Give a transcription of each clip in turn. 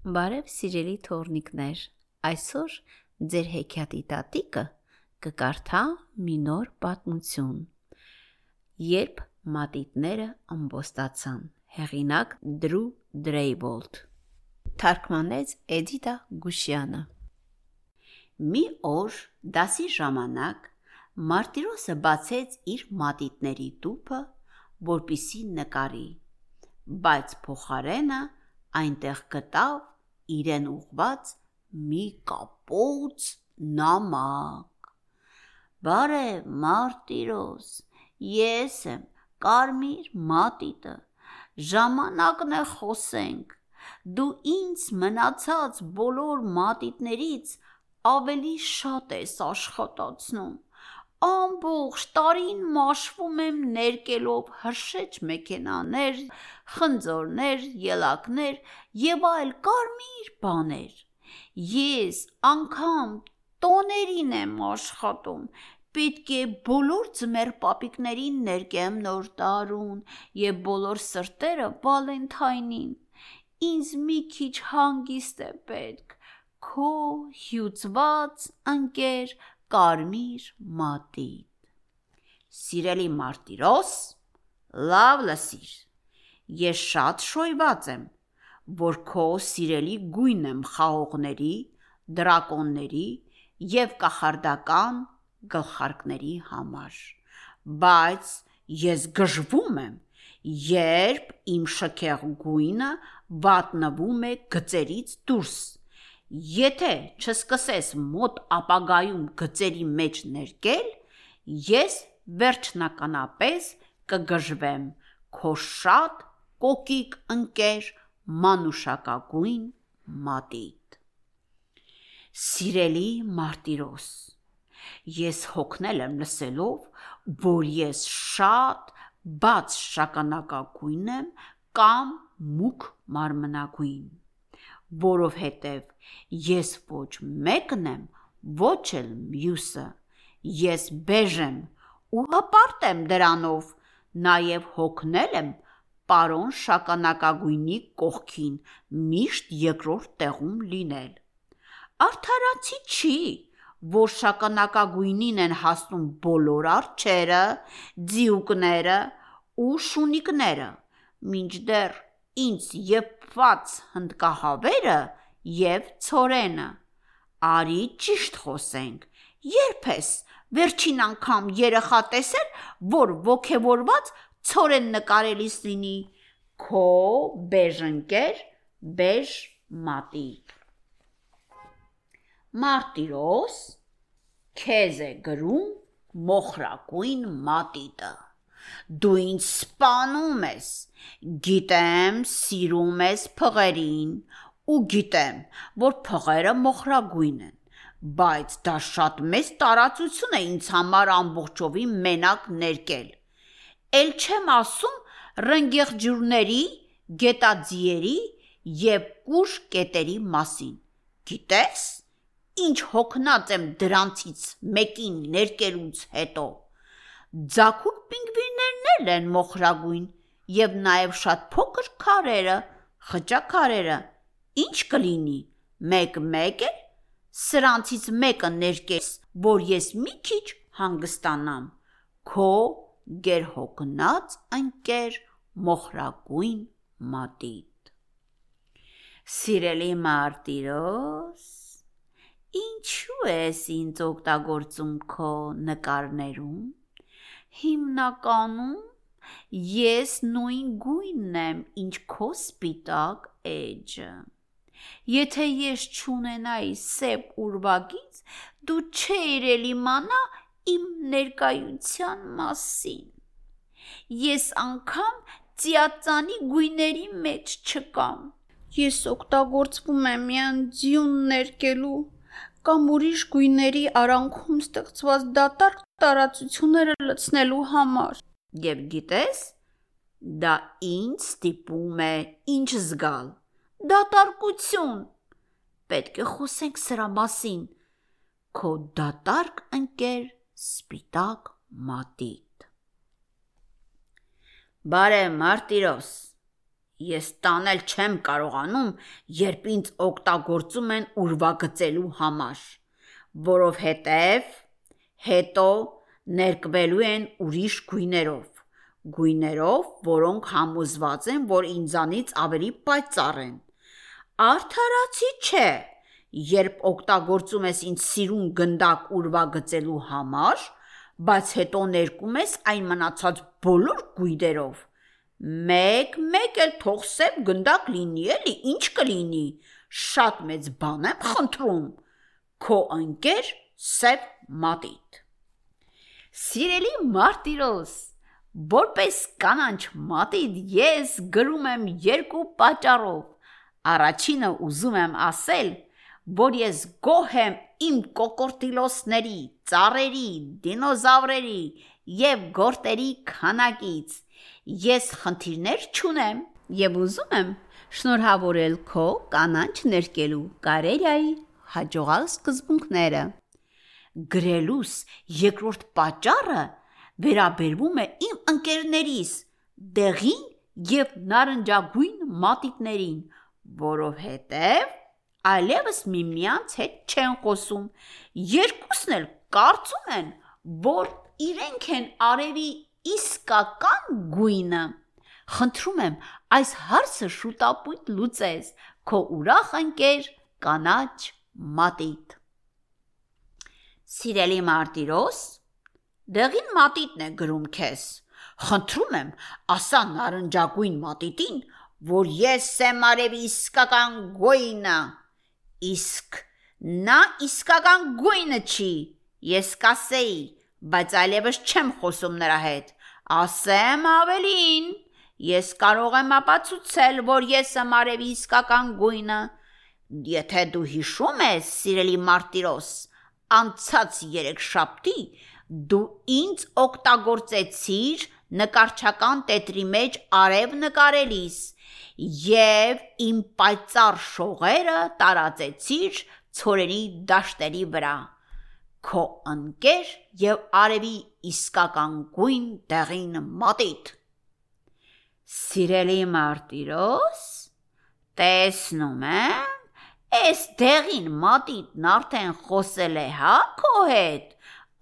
Բարև սիրելի թորնիկներ, այսօր ձեր հեքիաթի տատիկը կկարդա մի նոր պատմություն։ Երբ մատիտները ամբոստացան։ Հեղինակ Դրու Դրեյվոլտ։ Թարգմանեց Էդիտա Գուշյանը։ Մի օր դասի ժամանակ Մարտիրոսը բացեց իր մատիտների տուփը, որպիսի նկարի, բայց փոխարենը այնտեղ գտավ իրեն ուղված մի կապոց նամակ։ Բարև Մարտիրոս, ես եմ Կարմիր մատիտը։ Ժամանակն է խոսենք։ Դու ինձ մնացած բոլոր մատիտներից ավելի շատ ես աշխատացնում։ Ամբողջ տարին մաշվում եմ ներկելով հրշեջ մեքենաներ, խնձորներ, ելակներ եւ այլ կարմիր բաներ։ Ես անգամ տոներին եմ աշխատում։ Պետք է բոլոր ձմեր պապիկներին ներկեմ նոր տարուն եւ բոլոր սրտերը Վալենթայնին։ Ինձ մի քիչ հանգիստ է պետք։ Քո հյուծված ընկեր կարմիր մատիտ։ Սիրելի Մարտիրոս, լավ լսիր։ Ես շատ շոյված եմ, որ քո սիրելի գույնն եմ խաղողների, դրակոնների եւ կախարդական գլխարկների համար։ Բայց ես գժվում եմ, երբ իմ շքեղ գույնը վատնվում է գծերից դուրս Եթե չսկսես մոտ ապագայում գծերի մեջ ներկել, ես վերջնականապես կգժվեմ քո շատ կոկիկ ընկեր մանուշակագույն մատիտ։ Սիրելի Մարտիրոս, ես հոգնել եմ լսելով, որ ես շատ բաց շագանակագույն եմ կամ մուգ մարմնագույն որովհետև ես ոչ մեկն եմ, ոչ էլ մյուսը։ Ես բեժ եմ ու հպարտ եմ դրանով, նաև հոգնել եմ պարոն շագանակագույնի կողքին միշտ երկրորդ տեղում լինել։ Արդարացի չի, որ շագանակագույնին են հասնում բոլոր արջերը, ձիուկները ու շունիկները, մինչդեռ ինձ եփված հնդկահավերը եւ ցորենը։ Արի ճիշտ խոսենք։ Երբ ես վերջին անգամ երեխա տեսել, որ ոգևորված ցորեն նկարելիս լինի քո բեժընկեր բեժ մատի։ Մարտիրոս քեզ է գրում մոխրակույն մատիտը։ Դու ինձ սպանում ես։ Գիտեմ, սիրում ես փղերին ու գիտեմ, որ փղերը մոխրագույն են, բայց դա շատ մեծ տարածություն է ինձ համար ամբողջովի մենակ ներկել։ Էլ չեմ ասում ռնգեղջյուրների, գետաձիերի եւ կուշ կետերի մասին։ Գիտես, ինչ հոգնած եմ դրանցից մեկին ներկելուց հետո։ Ձակուկ պինգվիններն էլ են մոխրագույն եւ նաեւ շատ փոքր քարերը, խճաքարերը։ Ինչ կլինի։ Մեկ-մեկ է սրանցից մեկը ներկես, որ ես մի քիչ հանգստանամ։ Քո գերհոգնած ընկեր մոխրագույն մատիտ։ Սիրելի Մարտիրոս, ինչու ես ինձ օգտագործում քո նկարներում Հիմնականում ես նույն գույնն եմ, ինչ քո սպիտակ էջը։ Եթե ես չունենայի սև ուրվագից, դու չէիր էլ իմանա իմ ներկայության մասին։ Ես անգամ ծիածանի գույների մեջ չկամ։ Ես օգտագործվում եմ միայն ձյուն ներկելու կամ ուրիշ գույների արանքում ստեղծված դատարկ տարածությունները լցնելու համար։ Եվ գիտես, դա ինձ ստիպում է ինչ զգալ։ Դատարկություն։ Պետք է խոսենք սրա մասին։ Քո դատարկ ընկեր սպիտակ մատիտ։ Բարև Մարտիրոս։ Ես տանել չեմ կարողանում, երբ ինձ օգտագործում են ուրվագծելու համար, որովհետև հետո ներկվելու են ուրիշ գույներով, գույներով, որոնք համոզված են, որ ինձանից ավելի պայծառ են։ Արդարացի չէ, երբ օգտագործում ես ինձ սիրուն գնդակ ուրվագծելու համար, բայց հետո ներկում ես այն մնացած բոլոր գույներով Մեկ-մեկ էլ թող սև գնդակ լինի, էլի, ինչ կլինի։ Շատ մեծ բան եմ խնդրում։ Քո ընկեր սև մատիտ։ Սիրելի Մարտիրոս, որպես կանանչ մատիտ ես գրում եմ երկու պատճառով։ Առաջինը ուզում եմ ասել, որ ես գոհ եմ իմ կոկորտիլոսների, ծառերի, դինոզավրերի եւ գորտերի քանակից Ես խնդիրներ չունեմ եւ ուզում եմ շնորհավորել քո կանանչ ներկելու կարելիայի հաջողալ սկզբունքները։ Գրելուս երկրորդ պատճառը վերաբերվում է իմ ընկերներիս դեղին եւ նարնջագույն մատիտներին, որովհետեւ այլևս միմյանց հետ չեն խոսում։ Երկուսն էլ կարծում են, որ իրենք են արևի իսկական գույնը։ Խնդրում եմ, այս հարցը շուտապույտ լուծես, քո ուրախ ընկեր կանաչ մատիտ։ Սիրելի Մարտիրոս, դեղին մատիտն է գրում քեզ։ Խնդրում եմ, ասա նարնջագույն մատիտին, որ ես եմ արևի իսկական գույնը։ Իսկ նա իսկական գույնը չի։ Ես կասեի, բայց այլևս չեմ խոսում նրա հետ։ Ասեմ ավելին, ես կարող եմ ապացուցել, որ ես եմ արևի իսկական գույնը։ Եթե դու հիշում ես, սիրելի Մարտիրոս, անցած երեք շաբթի դու ինձ օգտագործեցիր նկարչական տետրի մեջ արև նկարելիս եւ իմ պայծառ շողերը տարածեցիր ցորենի դաշտերի վրա. Քո ընկեր եւ արևի իսկական գույն դեղին մատիտ։ Սիրելի Մարտիրոս, տեսնում եմ, այս դեղին մատիտն արդեն խոսել է հա քո հետ։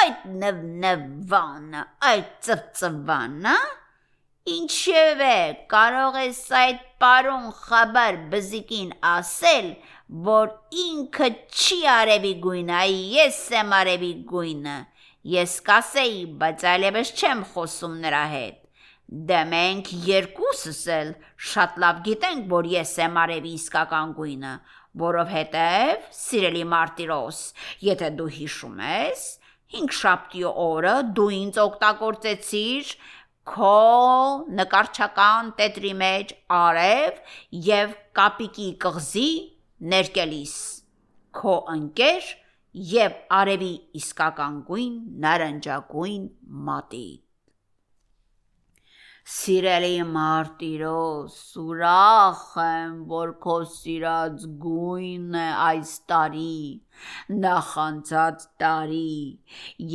Այդ նվնվանը, այդ ծվծվանը, ինչևէ, կարող ես այդ պարոն խաբար բզիկին ասել, որ ինքը չի արևի գույնը, այ ես եմ արևի գույնը։ Ես կասեի, բայց այլևս չեմ խոսում նրա հետ։ Դե մենք երկուսս էլ շատ լավ գիտենք, որ ես եմ արևի իսկական գույնը, որովհետև, սիրելի Մարտիրոս, եթե դու հիշում ես, 5 շաբթի օրը դու ինձ օգտագործեցիր քո նկարչական տետրի մեջ արև եւ կապիկի կղզի ներկելիս քո ընկեր եւ արևի իսկական գույն նարնջագույն մատի Սիրելի Մարտիրոս, ուրախ եմ, որ քո սիրած գույնն է այս տարի, նախանցած տարի,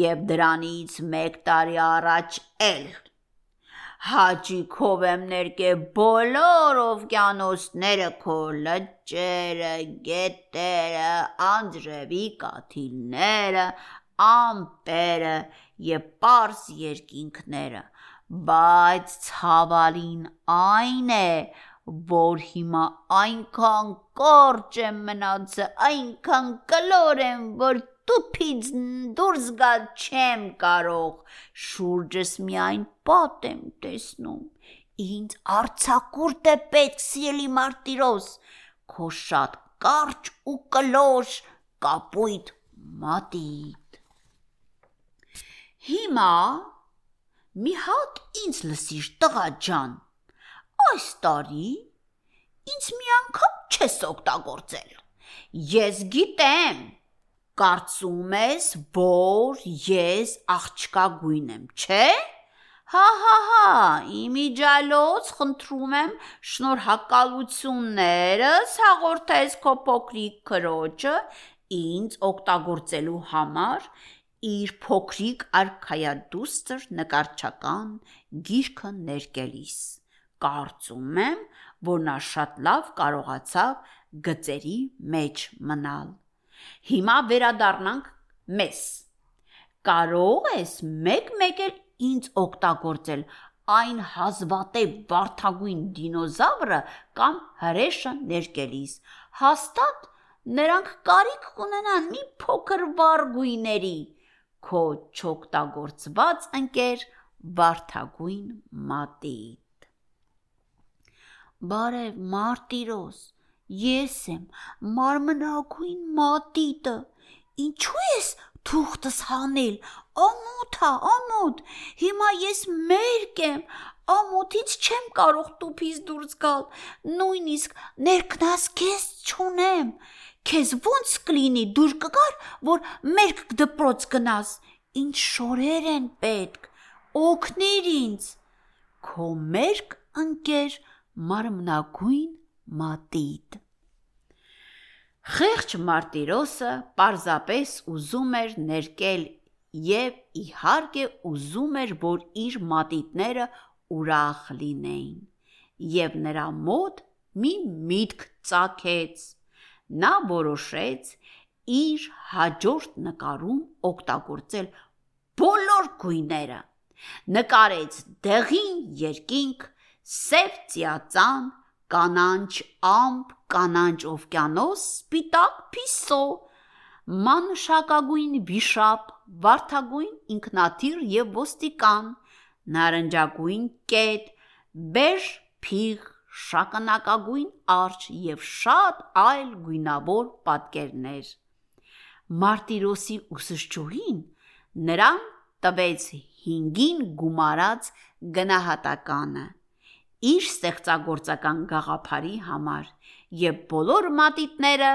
եւ դրանից 1 տարի առաջ էլ Հաճիկով եմ ներկե բոլոր օվկիանոսները քո լճերը, գետերը, անձրևի կաթիլները, ամպերը եւ པարս երկինքները, բայց ցավալին այն է, որ հիմա այնքան կորճ եմ մնացել, այնքան կլոր եմ, որ տուփից դուրս գալ չեմ կարող, շուրջս միայն պատ եմ տեսնում։ Ինձ արցակուրտ է պետք, սիրելի Մարտիրոս, քո շատ կարճ ու կլոր կապույտ մատիտ։ Հիմա մի հատ ինձ լսիր տղա ջան։ Այս տարի ինձ մի անգամ չես օգտագործել։ Ես գիտեմ, Կարծում ես, որ ես աղջկա գույն եմ, չէ՞։ Հա հա հա, իմիջալոց խնդրում եմ շնորհակալություններս հաղորդես քո փոքրիկ քրոջը ինձ օգտագործելու համար իր փոքրիկ արքայադուստր նկարչական գիրքը ներկելիս։ Կարծում եմ, որ նա շատ լավ կարողացավ գծերի մեջ մնալ։ Հիմա վերադառնանք մեզ։ Կարող ես մեկ-մեկ էլ ինձ օգտագործել այն հազվադեպ վարթագույն դինոզավրը կամ հրեշը ներկելիս։ Հաստատ նրանք կարիք կունենան մի փոքր վառ գույների, քո չօգտագործված ընկեր վարթագույն մատիտ։ Բարև Մարտիրոս, ես եմ մարմնագույն մատիտը։ Ինչու ես թուղթս հանել։ Ամոթ է, ամոթ։ Հիմա ես մերկ եմ։ Ամոթից չեմ կարող տուփից դուրս գալ։ Նույնիսկ ներքնազգեստ չունեմ։ Քեզ ո՞նց կլինի դուր կգար, որ մերկ դպրոց գնաս։ Ինչ շորեր են պետք։ Օգնիր ինձ։ Քո մերկ ընկեր մարմնագույն մատիտ։ Խեղճ Մարտիրոսը պարզապես ուզում էր ներկել եւ իհարկե ուզում էր, որ իր մատիտները ուրախ լինեին։ Եվ նրա մոտ մի միտք ծագեց։ Նա որոշեց իր հաջորդ նկարում օգտագործել բոլոր գույները։ Նկարեց դեղին երկինք, սև ծիածան, կանանչ ամպ, կանանչ օվկիանոս, սպիտակ փիսո, մանշակագույն վիշապ, վարդագույն ինքնաթիռ եւ ոստիկան, նարնջագույն կետ, բեժ փիղ, շագանակագույն արջ եւ շատ այլ գույնավոր պատկերներ։ Մարտիրոսի ուսուցչուհին նրան տվեց 5-ին գումարած գնահատականը իր ստեղծագործական գաղափարի համար եւ բոլոր մատիտները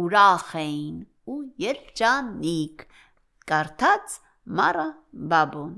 ուրախ էին ու երջանիկ կարդաց Մարա Բաբոն